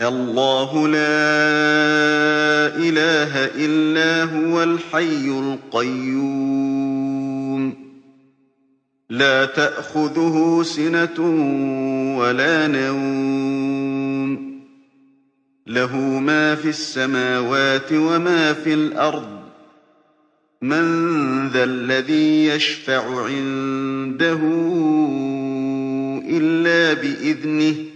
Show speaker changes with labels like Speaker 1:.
Speaker 1: اللَّهُ لَا إِلَٰهَ إِلَّا هُوَ الْحَيُّ الْقَيُّومُ ۚ. لَا تَأْخُذُهُ سِنَةٌ وَلَا نَوْمٌ ۚ. لَّهُ مَا فِي السَّمَاوَاتِ وَمَا فِي الْأَرْضِ ۗ. مَن ذَا الَّذِي يَشْفَعُ عِندَهُ إِلَّا بِإِذْنِهِ ۚ